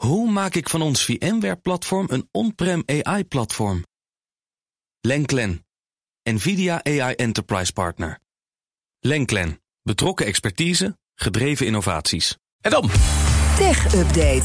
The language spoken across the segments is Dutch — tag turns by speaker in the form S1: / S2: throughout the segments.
S1: Hoe maak ik van ons VMware-platform een on-prem AI-platform? Lenklen, NVIDIA AI Enterprise Partner. Lenklen, betrokken expertise, gedreven innovaties.
S2: En dan?
S3: Tech Update.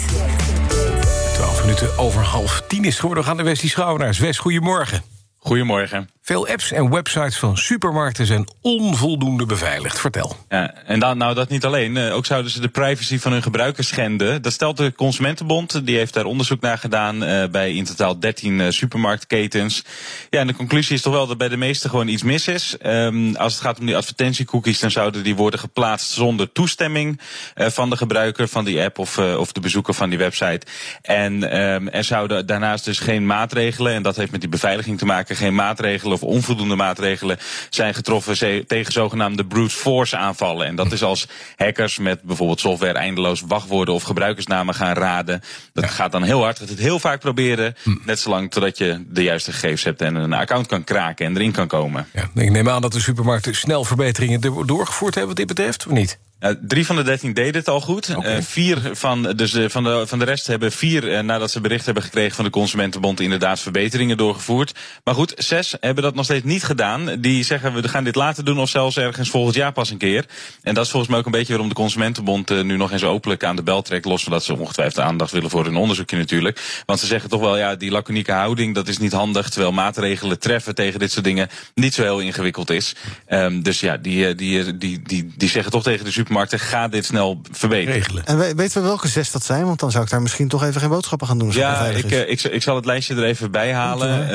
S2: 12 minuten over half tien is geworden. We gaan naar Westie Schouwenaars. Wes, goedemorgen.
S4: Goedemorgen.
S2: Veel apps en websites van supermarkten zijn onvoldoende beveiligd. Vertel.
S4: Ja, en dan, nou dat niet alleen. Uh, ook zouden ze de privacy van hun gebruikers schenden. Dat stelt de Consumentenbond. Die heeft daar onderzoek naar gedaan uh, bij in totaal 13 uh, supermarktketens. Ja, en de conclusie is toch wel dat bij de meeste gewoon iets mis is. Um, als het gaat om die advertentiecookies, dan zouden die worden geplaatst zonder toestemming van de gebruiker van die app of, of de bezoeker van die website. En um, er zouden daarnaast dus geen maatregelen, en dat heeft met die beveiliging te maken, geen maatregelen of onvoldoende maatregelen zijn getroffen tegen zogenaamde brute force aanvallen. En dat is als hackers met bijvoorbeeld software eindeloos wachtwoorden of gebruikersnamen gaan raden. Dat ja. gaat dan heel hard. Dat het heel vaak proberen. Hm. Net zolang totdat je de juiste gegevens hebt en een account kan kraken en erin kan komen.
S2: Ja, ik neem aan dat de supermarkten snel verbeteringen doorgevoerd hebben wat dit betreft, of niet?
S4: Uh, drie van de dertien deden het al goed. Okay. Uh, vier van, dus, uh, van, de, van de rest hebben vier, nadat ze bericht hebben gekregen van de Consumentenbond, inderdaad verbeteringen doorgevoerd. Maar goed, zes hebben dat nog steeds niet gedaan. Die zeggen we gaan dit later doen of zelfs ergens volgend jaar pas een keer. En dat is volgens mij ook een beetje waarom de Consumentenbond nu nog eens openlijk aan de bel trekt. Los van dat ze ongetwijfeld aandacht willen voor hun onderzoekje natuurlijk. Want ze zeggen toch wel, ja, die laconieke houding, dat is niet handig. Terwijl maatregelen treffen tegen dit soort dingen niet zo heel ingewikkeld is. Um, dus ja, die, die, die, die, die zeggen toch tegen de supermarkt supermarkten, ga dit snel verbeteren.
S5: Regelen. En weten we welke zes dat zijn? Want dan zou ik daar misschien toch even geen boodschappen gaan doen.
S4: Ja, ik, ik, ik, zal het lijstje er even bij halen.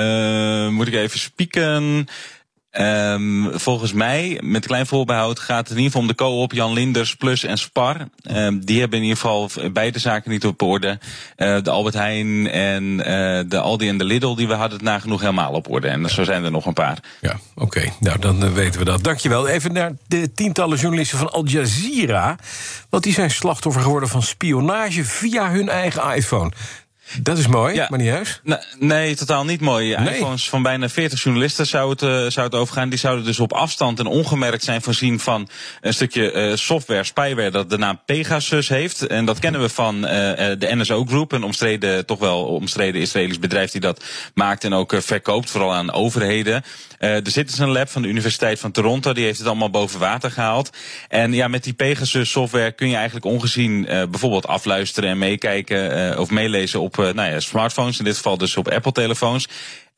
S4: Uh, moet ik even spieken? Um, volgens mij, met klein voorbehoud, gaat het in ieder geval om de co-op Jan Linders Plus en Spar. Um, die hebben in ieder geval beide zaken niet op orde. Uh, de Albert Heijn en uh, de Aldi en de Lidl, die we hadden het nagenoeg helemaal op orde. En zo zijn er nog een paar.
S2: Ja, oké. Nou, dan uh, weten we dat. Dankjewel. Even naar de tientallen journalisten van Al Jazeera. Want die zijn slachtoffer geworden van spionage via hun eigen iPhone. Dat is mooi, ja. maar niet juist?
S4: Nee, nee, totaal niet mooi. Nee. iPhones van bijna 40 journalisten zou het, uh, zou het overgaan. Die zouden dus op afstand en ongemerkt zijn voorzien van een stukje uh, software, spyware, dat de naam Pegasus heeft. En dat kennen we van uh, de NSO Group, een omstreden, toch wel omstreden Israëlisch bedrijf die dat maakt en ook verkoopt, vooral aan overheden. er zit dus een lab van de Universiteit van Toronto, die heeft het allemaal boven water gehaald. En ja, met die Pegasus software kun je eigenlijk ongezien bijvoorbeeld afluisteren en meekijken of meelezen op nou ja, smartphones, in dit geval dus op Apple-telefoons.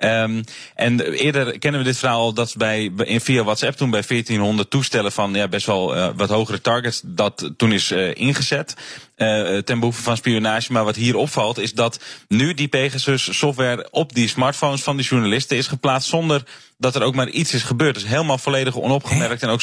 S4: Um, en eerder kennen we dit verhaal dat bij, in, via WhatsApp toen bij 1400 toestellen van ja, best wel uh, wat hogere targets dat toen is uh, ingezet. Uh, ten behoeve van spionage. Maar wat hier opvalt is dat nu die Pegasus software op die smartphones van die journalisten is geplaatst zonder dat er ook maar iets is gebeurd. Dus helemaal volledig onopgemerkt en ook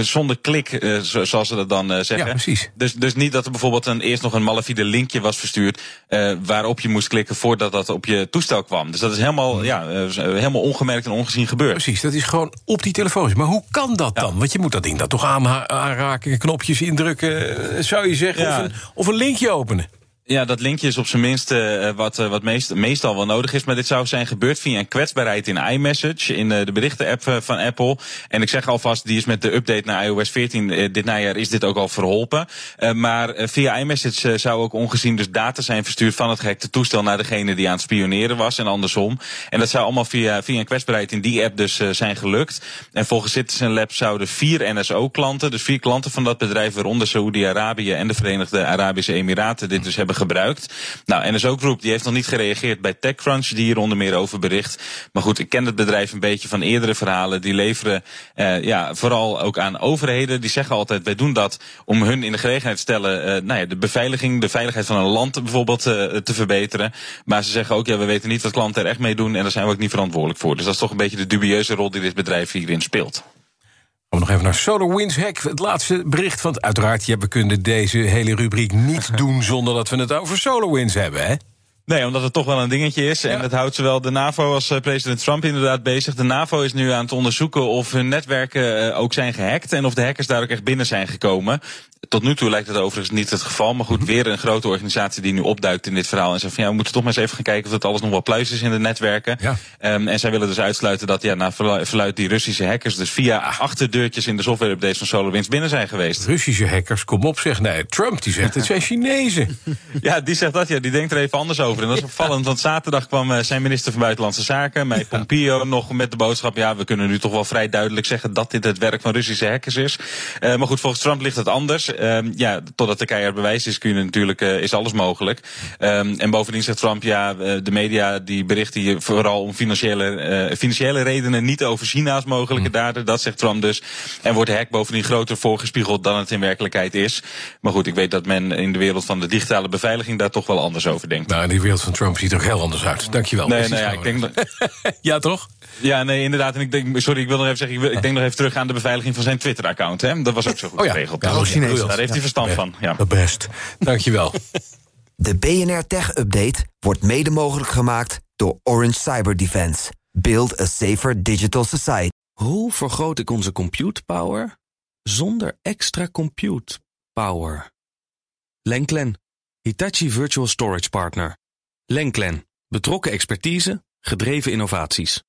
S4: zonder klik, zoals ze dat dan zeggen.
S2: Ja, precies.
S4: Dus, dus niet dat er bijvoorbeeld een, eerst nog een malafide linkje was verstuurd uh, waarop je moest klikken voordat dat op je toestel kwam. Dus dat is helemaal, ja, helemaal ongemerkt en ongezien gebeurd.
S2: Precies, dat is gewoon op die telefoon. Maar hoe kan dat dan? Want je moet dat ding dat toch aanraken, knopjes indrukken, zou je zeggen, ja. of, een, of een linkje openen.
S4: Ja, dat linkje is op zijn minst uh, wat, uh, wat meest, meestal wel nodig is. Maar dit zou zijn gebeurd via een kwetsbaarheid in iMessage, in de berichten-app van Apple. En ik zeg alvast, die is met de update naar iOS 14 dit najaar is dit ook al verholpen. maar via iMessage zou ook ongezien dus data zijn verstuurd van het gehackte toestel naar degene die aan het spioneren was en andersom. En dat zou allemaal via, via een kwetsbaarheid in die app dus zijn gelukt. En volgens Citizen Lab zouden vier NSO-klanten, dus vier klanten van dat bedrijf, waaronder Saoedi-Arabië en de Verenigde Arabische Emiraten, dit dus hebben gebruikt. Nou, NSO Group die heeft nog niet gereageerd bij TechCrunch, die hier onder meer over bericht. Maar goed, ik ken het bedrijf een beetje van eerdere verhalen. Die leveren uh, ja, vooral ook aan overheden. Die zeggen altijd, wij doen dat om hun in de gelegenheid te stellen, uh, nou ja, de beveiliging, de veiligheid van een land bijvoorbeeld uh, te verbeteren. Maar ze zeggen ook, ja, we weten niet wat klanten er echt mee doen en daar zijn we ook niet verantwoordelijk voor. Dus dat is toch een beetje de dubieuze rol die dit bedrijf hierin speelt.
S2: We nog even naar SolarWinds Hack. Het laatste bericht, want uiteraard, ja, we kunnen deze hele rubriek niet doen... zonder dat we het over SolarWinds hebben, hè?
S4: Nee, omdat het toch wel een dingetje is. En dat houdt zowel de NAVO als president Trump inderdaad bezig. De NAVO is nu aan het onderzoeken of hun netwerken ook zijn gehackt. En of de hackers daar ook echt binnen zijn gekomen. Tot nu toe lijkt het overigens niet het geval. Maar goed, mhm. weer een grote organisatie die nu opduikt in dit verhaal. En zegt van ja, we moeten toch maar eens even gaan kijken of dat alles nog wel pluis is in de netwerken. Ja. Um, en zij willen dus uitsluiten dat ja, naar verluidt die Russische hackers dus via achterdeurtjes in de software-updates van SolarWinds binnen zijn geweest.
S2: Russische hackers, kom op zeg. Nee, Trump die zegt het zijn Chinezen.
S4: ja, die zegt dat ja, die denkt er even anders over. En dat is opvallend, want zaterdag kwam uh, zijn minister van Buitenlandse Zaken, Mike Pompeo, nog met de boodschap. Ja, we kunnen nu toch wel vrij duidelijk zeggen dat dit het werk van Russische hackers is. Uh, maar goed, volgens Trump ligt het anders. Um, ja, totdat er keihard bewijs is, kun je natuurlijk, uh, is alles mogelijk. Um, en bovendien zegt Trump, ja, de media die berichten hier vooral om financiële, financiële redenen niet over China's mogelijke mm. daden. Dat zegt Trump dus. En wordt de hack bovendien groter voorgespiegeld dan het in werkelijkheid is. Maar goed, ik weet dat men in de wereld van de digitale beveiliging daar toch wel anders over denkt.
S2: Nou, in die wereld van Trump ziet er ook heel anders uit. Dankjewel.
S4: Nee, nee, ja, ik denk dat...
S2: ja, toch?
S4: Ja, nee, inderdaad. En ik denk, sorry, ik wil nog even zeggen, ik, wil, ik denk nog even terug aan de beveiliging van zijn Twitter-account. Dat was ook zo goed oh, ja. geregeld.
S5: Ja,
S4: Chinees. Daar heeft hij verstand van. Ja.
S2: Best. Dankjewel.
S3: De BNR Tech Update wordt mede mogelijk gemaakt door Orange Cyber Defense. Build a safer digital society.
S1: Hoe vergroot ik onze compute power zonder extra compute power? Lenklen, Hitachi Virtual Storage Partner. Lenklen, betrokken expertise, gedreven innovaties.